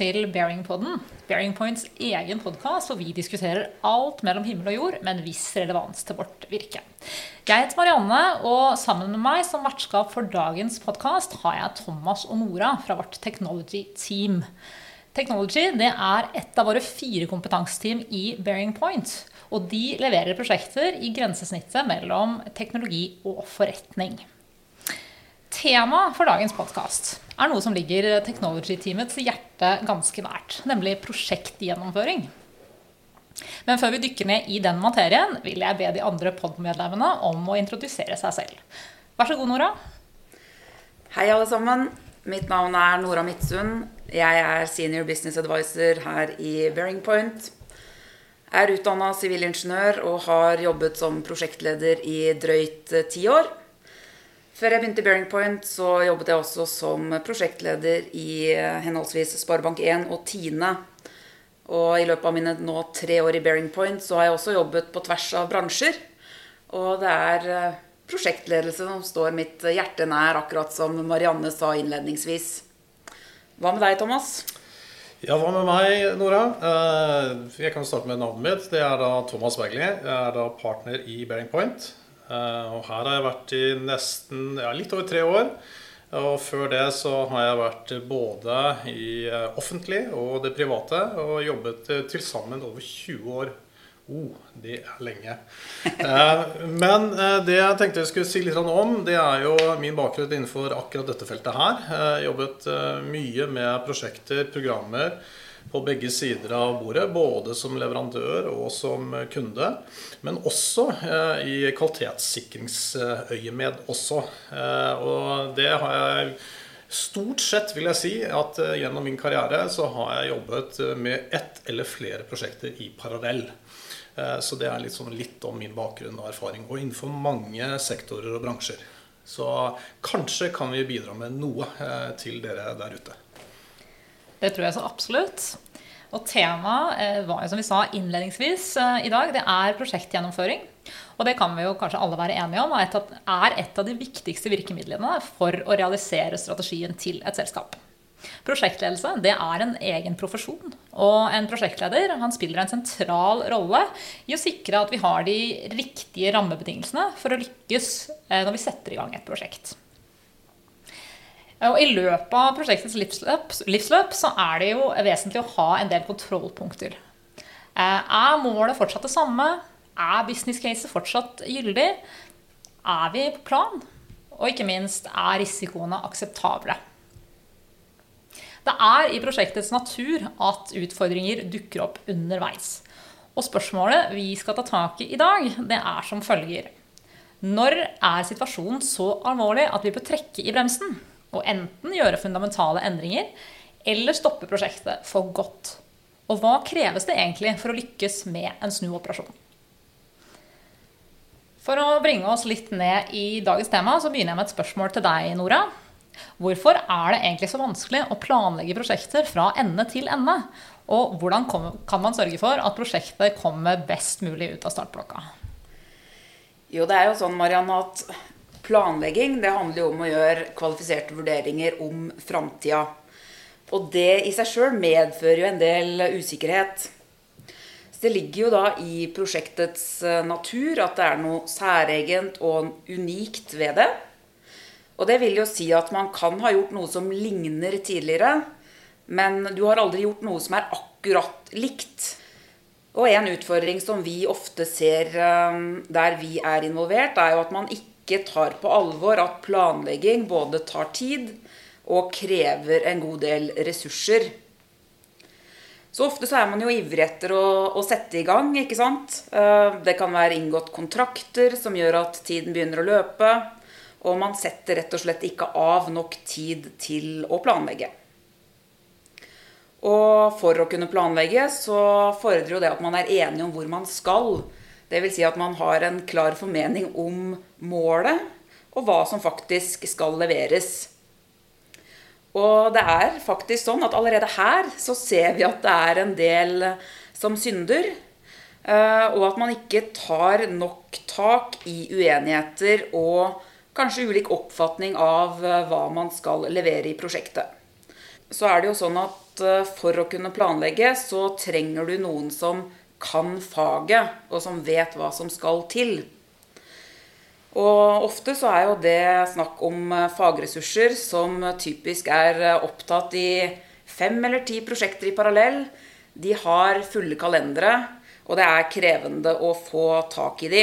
til Bearingpodden. Bearing Points egen podkast hvor vi diskuterer alt mellom himmel og jord med en viss relevans til vårt virke. Jeg heter Marianne, og sammen med meg som vertskap for dagens podkast har jeg Thomas og Nora fra vårt Technology Team. Technology det er et av våre fire kompetanseteam i Bearing Point. Og de leverer prosjekter i grensesnittet mellom teknologi og forretning. Temaet for dagens podkast er noe som ligger Technology-teamets hjerte ganske nært, nemlig prosjektgjennomføring. Men før vi dykker ned i den materien, vil jeg be de andre pod-medlemmene om å introdusere seg selv. Vær så god, Nora. Hei, alle sammen. Mitt navn er Nora Midtsund. Jeg er senior business advisor her i Bearing Point. Jeg er utdanna sivilingeniør og har jobbet som prosjektleder i drøyt ti år. Før jeg begynte i Bearing Point, så jobbet jeg også som prosjektleder i eh, henholdsvis Sparebank1 og Tine. Og i løpet av mine nå tre år i Bearing Point så har jeg også jobbet på tvers av bransjer. Og det er eh, prosjektledelse som står mitt hjerte nær, akkurat som Marianne sa innledningsvis. Hva med deg, Thomas? Ja, hva med meg, Nora? Eh, jeg kan starte med navnet mitt. Det er da Thomas Bergli. Jeg er da partner i Bearing Point. Eh, og her har jeg vært i nesten ja, litt over tre år. Og før det så har jeg vært både i eh, offentlig og det private og jobbet eh, til sammen over 20 år. Oh, det er lenge. Men det jeg tenkte jeg skulle si litt om, det er jo min bakgrunn innenfor akkurat dette feltet her. Jeg har jobbet mye med prosjekter, programmer på begge sider av bordet. Både som leverandør og som kunde. Men også eh, i kvalitetssikringsøyemed også. Eh, og det har jeg Stort sett vil jeg si at eh, gjennom min karriere så har jeg jobbet med ett eller flere prosjekter i parallell. Så det er litt, sånn, litt om min bakgrunn og erfaring. Og innenfor mange sektorer og bransjer. Så kanskje kan vi bidra med noe til dere der ute. Det tror jeg så absolutt. Og temaet eh, var jo som vi sa innledningsvis eh, i dag, det er prosjektgjennomføring. Og det kan vi jo kanskje alle være enige om er et av de viktigste virkemidlene for å realisere strategien til et selskap. Prosjektledelse det er en egen profesjon. Og en prosjektleder han spiller en sentral rolle i å sikre at vi har de riktige rammebetingelsene for å lykkes eh, når vi setter i gang et prosjekt. Og I løpet av prosjektets livsløp, livsløp, så er det jo vesentlig å ha en del kontrollpunkter. Eh, er målet fortsatt det samme? Er business case fortsatt gyldig? Er vi på plan? Og ikke minst, er risikoene akseptable? Det er i prosjektets natur at utfordringer dukker opp underveis. Og spørsmålet vi skal ta tak i i dag, det er som følger. Når er situasjonen så alvorlig at vi bør trekke i bremsen? Og enten gjøre fundamentale endringer eller stoppe prosjektet for godt. Og hva kreves det egentlig for å lykkes med en snuoperasjon? For å bringe oss litt ned i dagens tema, så begynner jeg med et spørsmål til deg, Nora. Hvorfor er det egentlig så vanskelig å planlegge prosjekter fra ende til ende? Og hvordan kan man sørge for at prosjektet kommer best mulig ut av startblokka? Jo, det er jo sånn, Marianne, at Planlegging det handler jo om å gjøre kvalifiserte vurderinger om framtida. Og det i seg sjøl medfører jo en del usikkerhet. Så det ligger jo da i prosjektets eh, natur at det er noe særegent og unikt ved det. Og det vil jo si at man kan ha gjort noe som ligner tidligere, men du har aldri gjort noe som er akkurat likt. Og en utfordring som vi ofte ser eh, der vi er involvert, er jo at man ikke ikke tar på alvor at planlegging både tar tid og krever en god del ressurser. Så ofte så er man jo ivrig etter å, å, sette i gang. ikke sant? Eh, det kan være inngått kontrakter som gjør at tiden begynner å løpe. Og man setter rett og slett ikke av nok tid til å planlegge. Og for å kunne planlegge så fordrer jo det at man er enig om hvor man skal. Dvs. Si at man har en klar formening om målet og hva som faktisk skal leveres. Og det er faktisk sånn at allerede her så ser vi at det er en del som synder. Eh, og at man ikke tar nok tak i uenigheter og kanskje ulik oppfatning av eh, hva man skal levere i prosjektet. Så er det jo sånn at eh, for å kunne planlegge, så trenger du noen som kan faget, og som vet hva som skal til. Og ofte så er jo det snakk om eh, fagressurser som typisk er eh, opptatt i fem eller ti prosjekter i parallell. De har fulle kalendere, og det er krevende å få tak i de.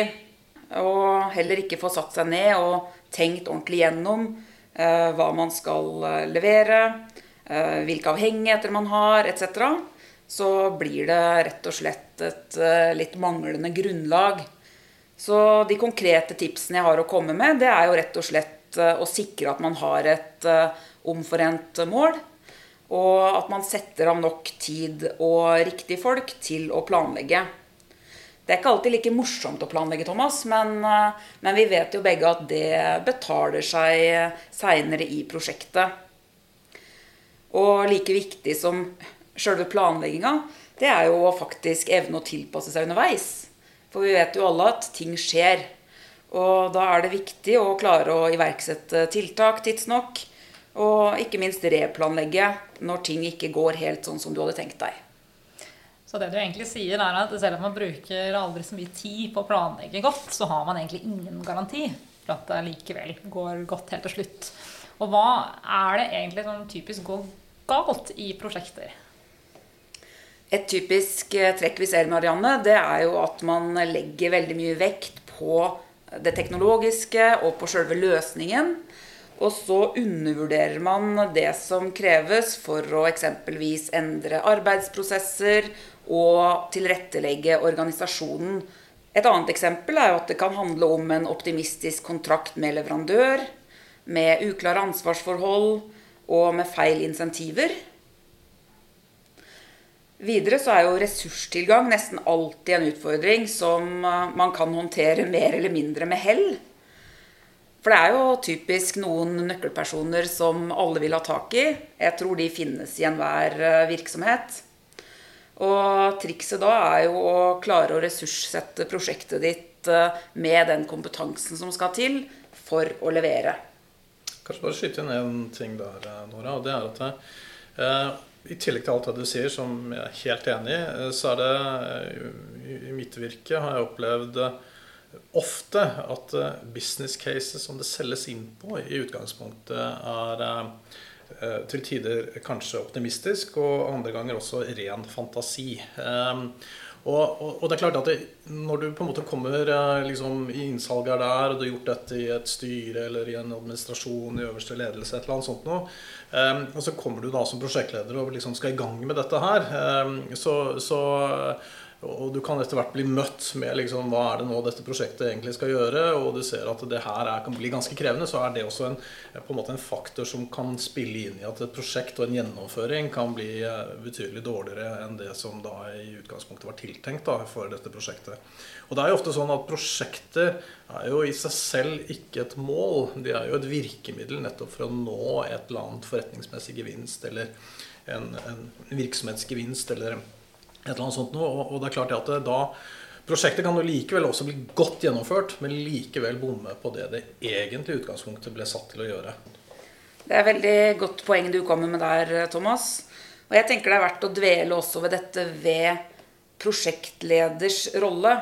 Og heller ikke få satt seg ned og tenkt ordentlig gjennom eh, hva man skal levere, hvilke avhengigheter man har, etc. Så blir det rett og slett et eh, litt manglende grunnlag. Så de konkrete tipsene jeg har å komme med, det er jo rett og slett eh, å sikre at man har et eh, omforent mål. Og at man setter av nok tid og riktige folk til å planlegge. Det er ikke alltid like morsomt å planlegge, Thomas, men, men vi vet jo begge at det betaler seg seinere i prosjektet. Og like viktig som sjølve planlegginga, det er jo faktisk evne å tilpasse seg underveis. For vi vet jo alle at ting skjer. Og da er det viktig å klare å iverksette tiltak tidsnok. Og ikke minst replanlegge når ting ikke går helt sånn som du hadde tenkt deg. Så det du egentlig sier er at selv om man bruker aldri så mye tid på å planlegge godt, så har man egentlig ingen garanti for at det likevel går godt helt til slutt. Og hva er det egentlig som typisk går galt i prosjekter? Et typisk eh, trekk vi ser, Marianne, det er jo at man legger veldig mye vekt på det teknologiske og på sjølve løsningen. Og så undervurderer man det som kreves for å eksempelvis endre arbeidsprosesser og tilrettelegge organisasjonen. Et annet eksempel er jo at det kan handle om en optimistisk kontrakt med leverandør, med uklare ansvarsforhold og med feil insentiver. Videre så er jo ressurstilgang nesten alltid en utfordring som eh, man kan håndtere mer eller mindre med hell. For det er jo typisk noen nøkkelpersoner som alle vil ha tak i. Jeg tror de finnes i enhver eh, virksomhet. Og trikset da er jo å klare å ressurssette prosjektet ditt eh, med den kompetansen som skal til for å levere. Kanskje bare skyte inn en ting der, Nora. og det er at eh, i tillegg til alt det du sier, som jeg er helt enig i, eh, så er det i mitt virke har jeg opplevd eh, ofte at eh, business cases som det selges inn på, i utgangspunktet er til tider kanskje optimistisk, og andre ganger også ren fantasi. Og, og, og, det er klart at det, når du på en måte kommer liksom, i innsalget der, og du har gjort dette i et styre eller i en administrasjon i øverste ledelse, et eller annet sånt noe, um, og så kommer du da som prosjektleder og liksom skal i gang med dette her, um, så, så og du kan etter hvert bli møtt med liksom, hva er det nå dette prosjektet egentlig skal gjøre, og du ser at det her er, kan bli ganske krevende, så er det også en, på en, en faktor som kan spille inn i at et prosjekt og en gjennomføring kan bli eh, betydelig dårligere enn det som da i utgangspunktet var tiltenkt da, for dette prosjektet. Og det er jo ofte sånn at prosjekter er jo i seg selv ikke et mål. De er jo et virkemiddel nettopp for å nå et eller annet forretningsmessig gevinst eller en, en virksomhetsgevinst eller et eller annet sånt noe. Og, det er klart at det, da Prosjektet kan jo likevel også bli godt gjennomført, men likevel bomme på det det egentlig utgangspunktet ble satt til å gjøre. Det er veldig godt poeng du kommer med der, Thomas. Og jeg tenker det er verdt å dvele også ved dette ved prosjektleders rolle.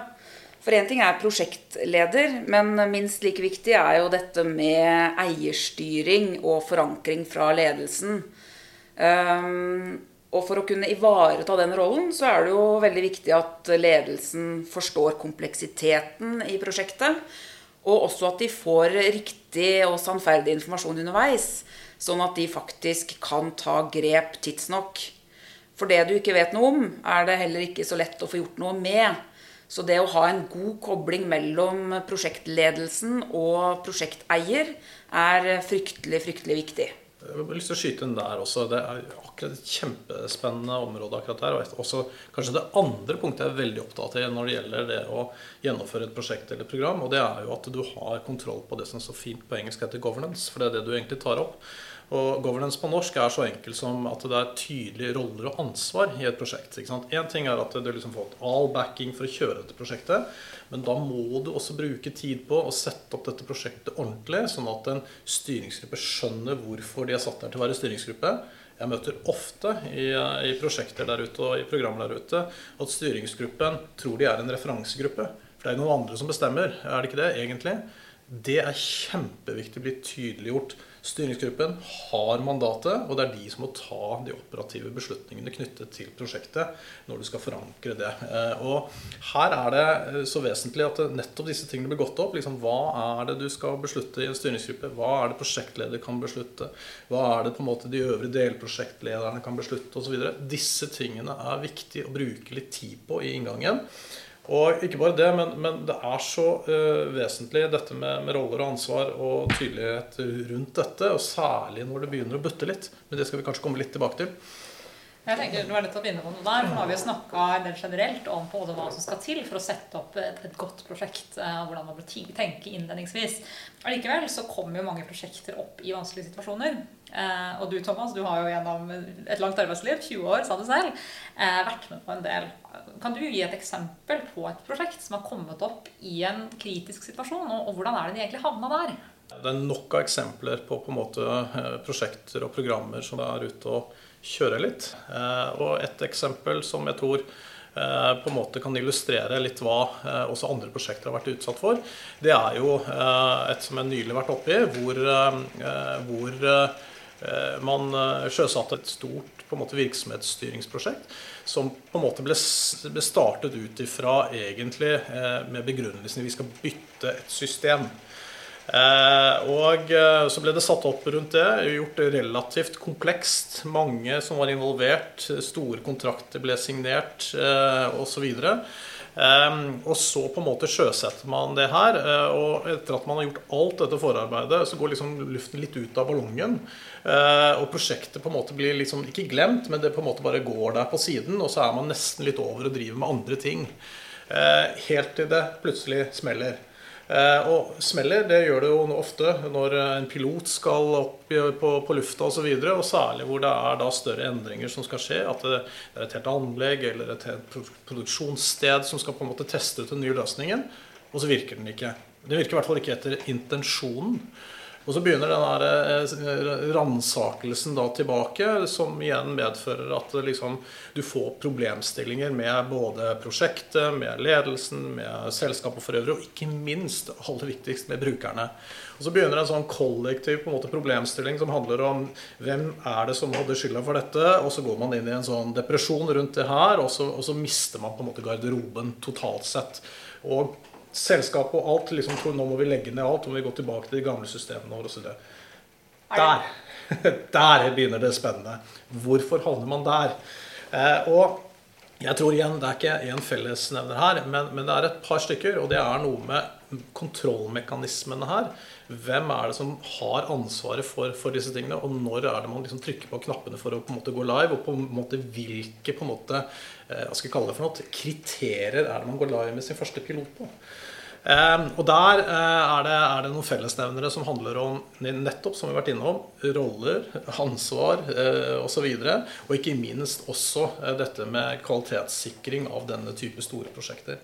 For én ting er prosjektleder, men minst like viktig er jo dette med eierstyring og forankring fra ledelsen. Um, og for å kunne ivareta den rollen, så er det jo veldig viktig at ledelsen forstår kompleksiteten i prosjektet. Og også at de får riktig og sannferdig informasjon underveis. Sånn at de faktisk kan ta grep tidsnok. For det du ikke vet noe om, er det heller ikke så lett å få gjort noe med. Så det å ha en god kobling mellom prosjektledelsen og prosjekteier er fryktelig, fryktelig viktig. Jeg har lyst til å skyte inn der også. Det er akkurat et kjempespennende område akkurat der. Og også kanskje det andre punktet jeg er veldig opptatt av når det gjelder det å gjennomføre et prosjekt eller et program, og det er jo at du har kontroll på det som så fint på engelsk heter governance. For det er det du egentlig tar opp. Og governance på norsk er så enkelt som at det er tydelige roller og ansvar i et prosjekt. Én ting er at du liksom får all backing for å kjøre dette prosjektet. Men da må du også bruke tid på å sette opp dette prosjektet ordentlig, sånn at en styringsgruppe skjønner hvorfor de er satt der til å være styringsgruppe. jeg møter ofte i, i, prosjekter der ute og i programmer der ute, at styringsgruppen tror de er en referansegruppe. For det er noen andre som bestemmer, er det ikke det egentlig? Det er kjempeviktig å bli tydeliggjort. Styringsgruppen har mandatet, og det er de som må ta de operative beslutningene knyttet til prosjektet når du skal forankre det. Eh, og her er det eh, så vesentlig at nettopp disse tingene blir gått opp. Liksom, hva er det du skal beslutte i en styringsgruppe? Hva er det prosjektleder kan beslutte? Hva er det på en måte de øvrige delprosjektlederne kan beslutte osv. Disse tingene er viktig å bruke litt tid på i inngangen. Og ikke bare det, men, men det er så uh, vesentlig dette med, med, roller og ansvar og tydelighet rundt dette. Og særlig når det begynner å butte litt. Men det skal vi kanskje komme litt tilbake til. Jeg tenker Du er nødt til å begynne på noe der, for Nå har vi snakka generelt om både hva som skal til for å sette opp et, et godt prosjekt. og hvordan man bør tenke innledningsvis. Allikevel så kommer jo mange prosjekter opp i vanskelige situasjoner. Uh, og du Thomas, du har jo gjennom et langt arbeidsliv, 20 år, sa du selv, uh, vært med på en del. Kan du gi et eksempel på et prosjekt som har kommet opp i en kritisk situasjon? Og hvordan er det de egentlig havna der? Det er nok av eksempler på, på måte, prosjekter og programmer som er ute og kjører litt. Eh, og et eksempel som jeg tror eh, på en måte kan illustrere litt hva eh, også andre prosjekter har vært utsatt for, det er jo et som jeg nylig har vært oppi, hvor, hvor man sjøsatte et stort måte, virksomhetsstyringsprosjekt som på en måte ble, startet ut ifra egentlig med begrunnelsen vi skal bytte et system. Eh, og eh, så ble det satt opp rundt det, gjort det relativt komplekst. Mange som var involvert, store kontrakter ble signert eh, osv. Og så på en måte sjøsetter man det her. Og etter at man har gjort alt dette forarbeidet, så går liksom luften litt ut av ballongen. Og prosjektet på en måte blir liksom ikke glemt, men det på en måte bare går der på siden. Og så er man nesten litt over og driver med andre ting. Helt til det plutselig smeller. Eh, og smeller det gjør det jo ofte når en pilot skal opp på, på lufta osv. Og, så og særlig hvor det er da større endringer som skal skje. At det er et helt anlegg eller et helt produksjonssted som skal på en måte teste ut den nye løsningen. Og så virker den ikke. Den virker i hvert fall ikke etter intensjonen. Og så begynner den eh, ransakelsen tilbake, som igjen medfører at liksom, du får problemstillinger med både prosjektet, med ledelsen, med selskapet for øvrig, og ikke minst, aller viktigst, med brukerne. Og så begynner en sånn kollektiv en måte, problemstilling som handler om hvem er det som hadde skylda for dette, og så går man inn i en sånn depresjon rundt det her, og så, og så mister man på en måte garderoben totalt sett. Og selskapet og alt liksom tror nå må vi legge ned alt, og vi gå tilbake til de gamle systemene våre. Og der, der begynner det spennende. Hvorfor havner man der? Eh, og jeg tror igjen det er ikke én fellesnevner her, men, men, det er et par stykker. Og det er noe med kontrollmekanismene her. Hvem er det som har ansvaret for, for disse tingene? Og når er det man liksom trykker på knappene for å på en måte gå live? Og på en måte hvilke på en måte, hva skal jeg kalle det for noe, kriterier er det man går live med sin første pilot på? Ehm, og der eh, er det, er det, noen fellesnevnere som handler om nettopp, som vi har vært innom, roller, ansvar eh, osv. Og, så og ikke minst også eh, dette med kvalitetssikring av denne type store prosjekter.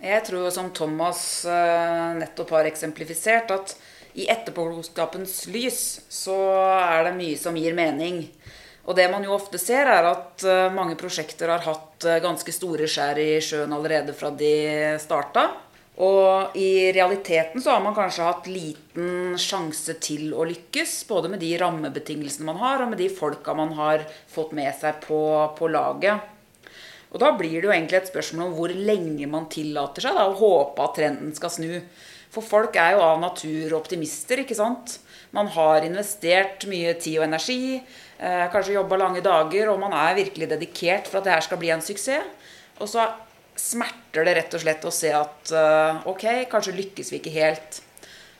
Jeg tror, som Thomas nettopp har eksemplifisert, at i etterpåklokskapens lys så er det mye som gir mening. Og det man jo ofte ser, er at mange prosjekter har hatt ganske store skjær i sjøen allerede fra de starta. Og i realiteten så har man kanskje hatt liten sjanse til å lykkes. Både med de rammebetingelsene man har, og med de folka man har fått med seg på, på laget. Og da blir det jo egentlig et spørsmål om hvor lenge man tillater seg da, å håpe at trenden skal snu. For folk er jo av natur optimister, ikke sant. Man har investert mye tid og energi, eh, kanskje jobba lange dager, og man er virkelig dedikert for at det her skal bli en suksess. Og så smerter det rett og slett å se at uh, ok, kanskje lykkes vi ikke helt.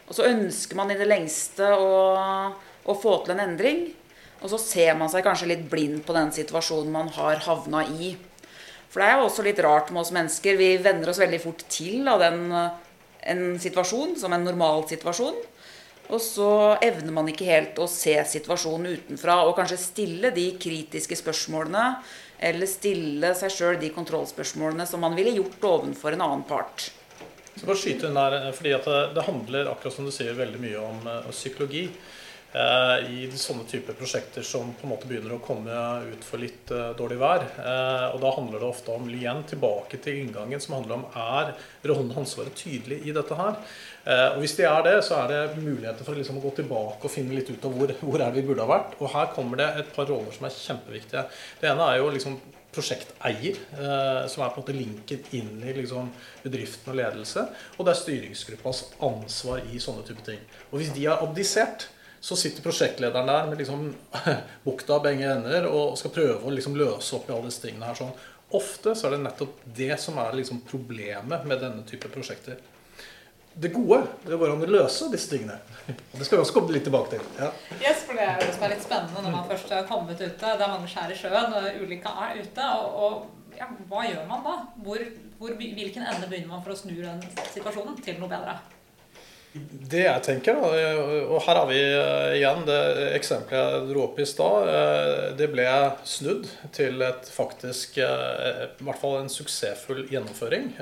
Og så ønsker man i det lengste å, å, få til en endring. Og så ser man seg kanskje litt blind på den situasjonen man har havna i. For det er jo også litt rart med oss mennesker. Vi venner oss veldig fort til av den, en situasjon som en normal situasjon. Og så evner man ikke helt å se situasjonen utenfra og kanskje stille de kritiske spørsmålene eller stille seg sjøl de kontrollspørsmålene som man ville gjort overfor en annen part. Så bare skyte inn der, fordi Det handler akkurat som du sier, veldig mye om uh, psykologi. Eh, i sånne typer prosjekter som på en måte begynner å komme ut for litt eh, dårlig vær. Eh, og da handler det ofte om igjen tilbake til inngangen som handler om er og ansvaret tydelig i dette her. Og Hvis de er det, så er det muligheter for liksom å gå tilbake og finne litt ut av hvor, hvor er det vi burde ha vært. Og her kommer det et par roller som er kjempeviktige. Det ene er jo liksom prosjekteier, som er på en måte linket inn i liksom, bedriften og ledelse. Og det er styringsgruppas ansvar i sånne type ting. Og hvis de har abdisert, så sitter prosjektlederen der med liksom bukta begge ender og skal prøve å liksom løse opp i alle disse tingene her. sånn. Ofte så er det nettopp det som er liksom problemet med denne type prosjekter det gode. Det er hvordan vi løse disse tingene. Og det skal vi også komme litt tilbake til. Ja. Yes, for Det er jo det som er litt spennende når man først har kommet ute. Det er mange skjær i sjøen, og ulykka er ute. Og, og ja, hva gjør man da? Hvor, hvor, hvilken ende begynner man for å snu den situasjonen til noe bedre? Det jeg tenker, og her har vi eh, igjen det eksempelet jeg dro opp i stad. Eh, det ble snudd til et faktisk, eh, i hvert fall en suksessfull gjennomføring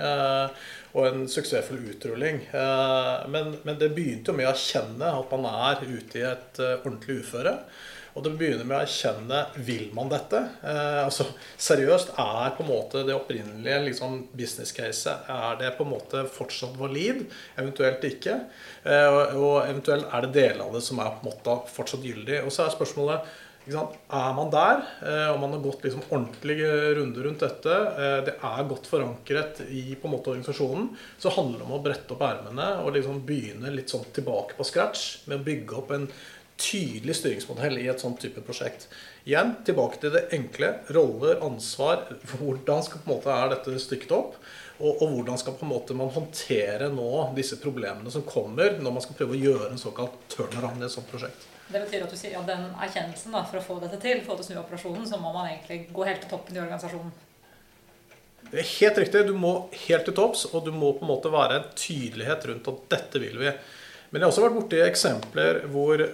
og en suksessfull utrulling. Eh, men, men, det begynte jo med å erkjenne at man er ute i et eh, ordentlig uføre. Og det begynner med å erkjenne vil man dette. Eh, altså Seriøst, er på en måte det opprinnelige liksom, business-caset er det på en måte fortsatt valid? Eventuelt ikke. Eh, og, og, eventuelt er det deler av det som er på en måte fortsatt gyldig. Og så er spørsmålet er man der, eh, og man har gått liksom ordentlige runder rundt dette, eh, det er godt forankret i på en måte organisasjonen, så handler det om å brette opp ermene og liksom begynne litt sånn tilbake på scratch med å bygge opp en tydelig styringsmodell i et sånt type prosjekt. Igjen tilbake til det enkle. Roller, ansvar. Hvordan skal på en måte er dette stykket opp? Og, og, hvordan skal på en måte man håndtere nå disse problemene som kommer når man skal prøve å gjøre en såkalt turnaround i et sånt prosjekt? Det betyr at du sier at den erkjennelsen da, for å få dette til, få til snuoperasjonen, så må man egentlig gå helt til toppen i organisasjonen. Det er helt riktig. Du må helt til topps, og du må på en måte være en tydelighet rundt at dette vil vi. Men jeg har også vært borti eksempler hvor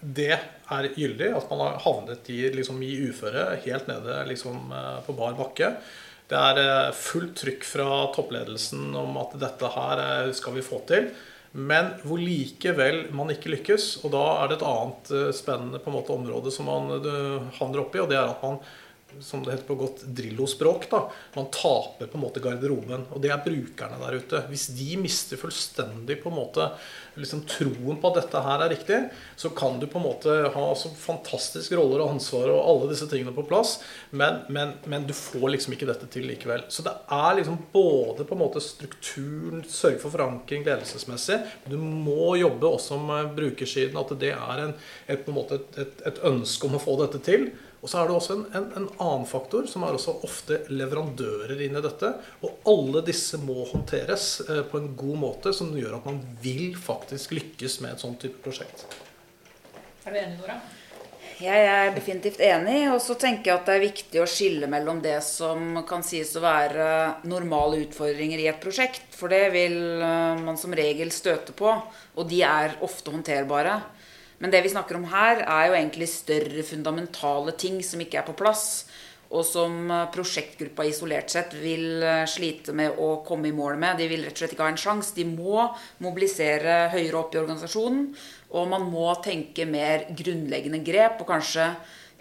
det er gyldig, at man har havnet i, liksom, i uføre helt nede liksom, eh, på bar bakke. Det er eh, fullt trykk fra toppledelsen om at dette her eh, skal vi få til. Men hvor likevel man ikke lykkes. Og da er det et annet spennende måte, område som man havner oppi, og det er at man som det heter på godt Drillo-språk. da, Man taper på en måte garderoben. Og det er brukerne der ute. Hvis de mister fullstendig på en måte liksom troen på at dette her er riktig, så kan du på en måte ha så fantastiske roller og ansvar og alle disse tingene på plass, men, men, men, du får liksom ikke dette til likevel. Så det er liksom både på en måte strukturen, sørge for forankring ledelsesmessig, men du må jobbe også med brukersiden, at det er en, et, på en måte et, et, et ønske om å få dette til. Og så er det også en, en, en, annen faktor, som er også ofte leverandører inn i dette. Og alle disse må håndteres eh, på en god måte, som gjør at man vil faktisk lykkes med et sånt type prosjekt. Er du enig, Nora? Jeg er definitivt enig. Og så tenker jeg at det er viktig å skille mellom det som kan sies å være normale utfordringer i et prosjekt. For det vil eh, man som regel støte på, og de er ofte håndterbare. Men det vi snakker om her, er jo egentlig større fundamentale ting som ikke er på plass. Og som eh, prosjektgruppa isolert sett vil eh, slite med å komme i mål med. De vil rett og slett ikke ha en sjanse. De må mobilisere høyere opp i organisasjonen. Og man må tenke mer grunnleggende grep, og kanskje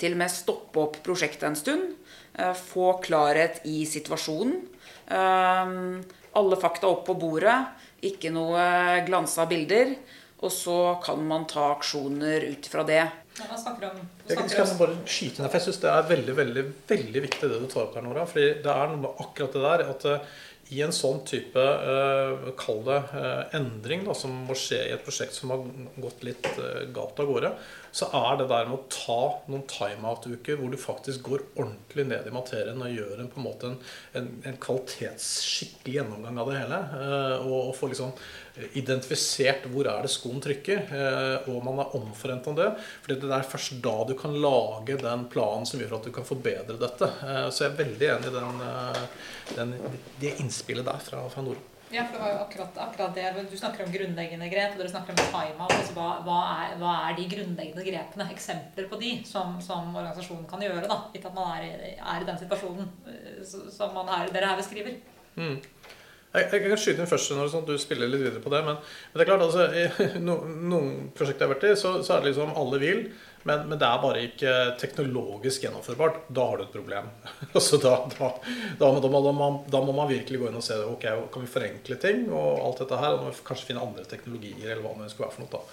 til og med stoppe opp prosjektet en stund. Eh, få klarhet i situasjonen. Alle fakta opp på bordet. Ikke noe glansa bilder. Og så kan man ta aksjoner ut fra det. Ja, snakker om, snakker jeg skal bare skyte ned, for jeg syns det er veldig veldig, veldig viktig det du tar opp her, Nora. fordi det er noe med akkurat det der at uh, i en sånn type uh, kall det uh, endring da, som må skje i et prosjekt som har gått litt uh, galt av gårde, så er det der med å ta noen timeout-uker hvor du faktisk går ordentlig ned i materien og gjør en, på en måte en, en, en kvalitetsskikkelig gjennomgang av det hele. og, og få liksom identifisert hvor er det skoen trykker, eh, og man er omforent om det. For det er først da du kan lage den planen som gjør at du kan forbedre dette. Eh, så jeg er veldig enig i den, eh, den, det innspillet der fra, fra Nord. Ja, for det var jo akkurat, akkurat, det. Du snakker om grunnleggende grep, og dere snakker om timeout. Altså hva, hva, hva, er, de grunnleggende grepene? Eksempler på de som, som organisasjonen kan gjøre, da, gitt at man er, er, i den situasjonen som er, dere her beskriver. Mm. Jeg, jeg kan skyte inn først når sånn, du spiller litt videre på det. Men, men det er klart, altså, i no, noen prosjekter jeg har vært i, så, så er det liksom alle vil. Men, men, det er bare ikke teknologisk gjennomførbart. Da har du et problem. altså da, da, da, må da, må man, virkelig gå inn og se ok, kan vi forenkle ting og alt dette her. Og kanskje finne andre teknologier eller hva det skulle være for noe. da.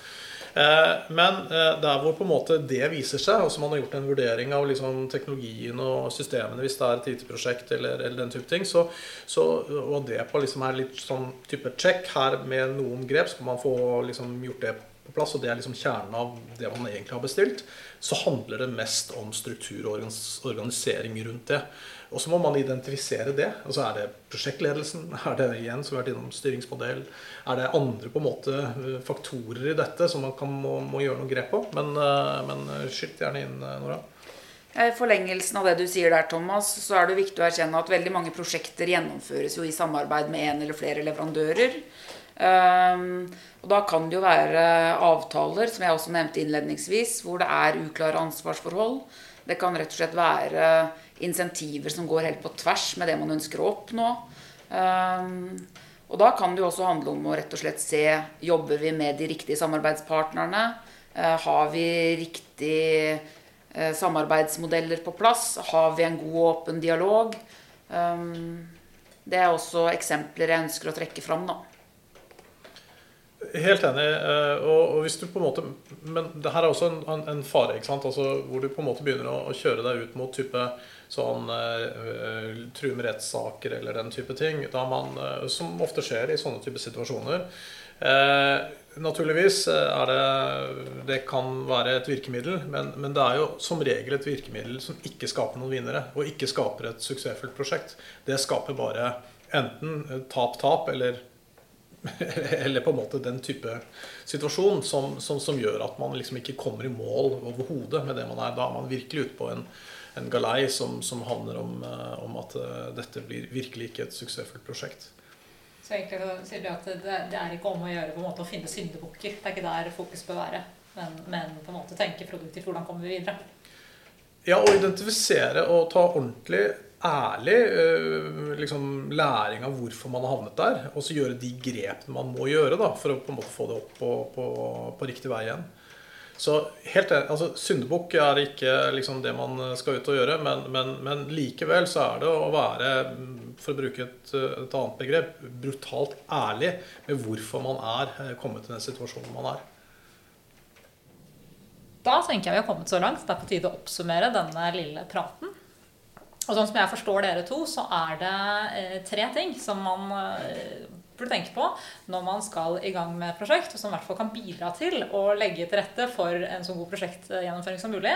Eh, men eh, der hvor på en måte det viser seg, altså man har gjort en vurdering av liksom teknologien og systemene hvis det er et IT-prosjekt eller, eller, den type ting, så, så, og det på liksom er litt sånn type check her med noen grep, skal man få liksom gjort det plass, og det er liksom kjernen av det man egentlig har bestilt, så handler det mest om struktur og organisering rundt det. Og så må man identifisere det. og så Er det prosjektledelsen? Er det igjen som har vært innom styringsmodell? Er det andre på en måte eh, faktorer i dette som man kan, må, må, gjøre noe grep på? Men, eh, men eh, skyt gjerne inn, Nora. I forlengelsen av det du sier der, Thomas, så er det viktig å erkjenne at veldig mange prosjekter gjennomføres jo i samarbeid med en eller flere leverandører. Um, og da kan det jo være avtaler, som jeg også nevnte innledningsvis, hvor det er uklare ansvarsforhold. Det kan rett og slett være insentiver som går helt på tvers med det man ønsker å oppnå. Um, og da kan det jo også handle om å rett og slett se jobber vi med de riktige samarbeidspartnerne. Uh, har vi riktige uh, samarbeidsmodeller på plass? Har vi en god og åpen dialog? Um, det er også eksempler jeg ønsker å trekke fram. da. Helt enig. Eh, og, hvis du på en måte, Men det her er også en, en fare, ikke sant? Altså, hvor du på en måte begynner å, å kjøre deg ut mot type sånn uh, true med rettssaker eller den type ting. Man, uh, som ofte skjer i sånne type situasjoner. Uh, naturligvis er det Det kan være et virkemiddel, men, men, det er jo som regel et virkemiddel som ikke skaper noen vinnere, og ikke skaper et suksessfullt prosjekt. Det skaper bare enten tap-tap eller eller på en måte den type situasjon som, som, som gjør at man liksom ikke kommer i mål overhodet med det man er. Da er man virkelig ute på en, en galei som, som handler om, eh, om, at eh, dette blir virkelig ikke et suksessfullt prosjekt. Så egentlig sier du at det, det, er ikke om å gjøre på en måte å finne syndebukker. Det er ikke der fokus bør være. Men, men, på en måte tenke produktivt. Hvordan kommer vi videre? Ja, å identifisere og ta ordentlig ærlig eh, liksom, læring av hvorfor man har havnet der. Og så gjøre de grepene man må gjøre da, for å på en måte få det opp på, på, på riktig vei igjen. Så helt altså, Syndebukk er ikke liksom, det man skal ut og gjøre, men, men, men, likevel så er det å være, for å bruke et, et, annet begrep, brutalt ærlig med hvorfor man er eh, kommet til den situasjonen man er. Da tenker jeg vi har kommet så langt. Det er på tide å oppsummere denne lille praten. Og sånn som jeg forstår dere to, så er det eh, tre ting som man eh, burde tenke på når man skal i gang med et prosjekt, og som i hvert fall kan bidra til å legge til rette for en så god prosjektgjennomføring som mulig.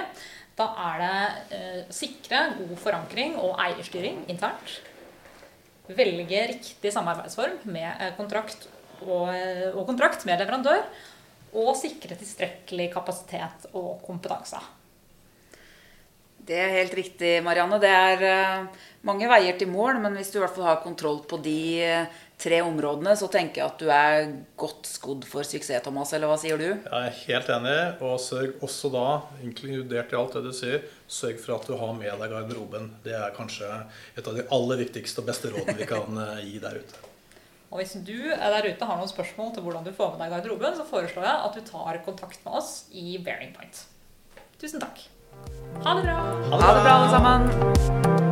Da er det eh, sikre god forankring og eierstyring internt. Velge riktig samarbeidsform med eh, kontrakt og, og kontrakt med leverandør. Og sikre tilstrekkelig kapasitet og kompetanse. Det er helt riktig, Marianne. Det er uh, mange veier til mål, men hvis du i hvert fall har kontroll på de uh, tre områdene, så tenker jeg at du er godt skodd for suksess, Thomas. Eller hva sier du? Jeg er helt enig. Og sørg også da, inkludert i alt det du sier, sørg for at du har med deg garderoben. Det er kanskje et av de aller viktigste og beste rådene vi kan uh, gi der ute. Og hvis du der ute har noen spørsmål til hvordan du får med deg garderoben, så foreslår jeg at du tar kontakt med oss i Bearing Point. Tusen takk. Ha det bra. Ha det bra, alle sammen.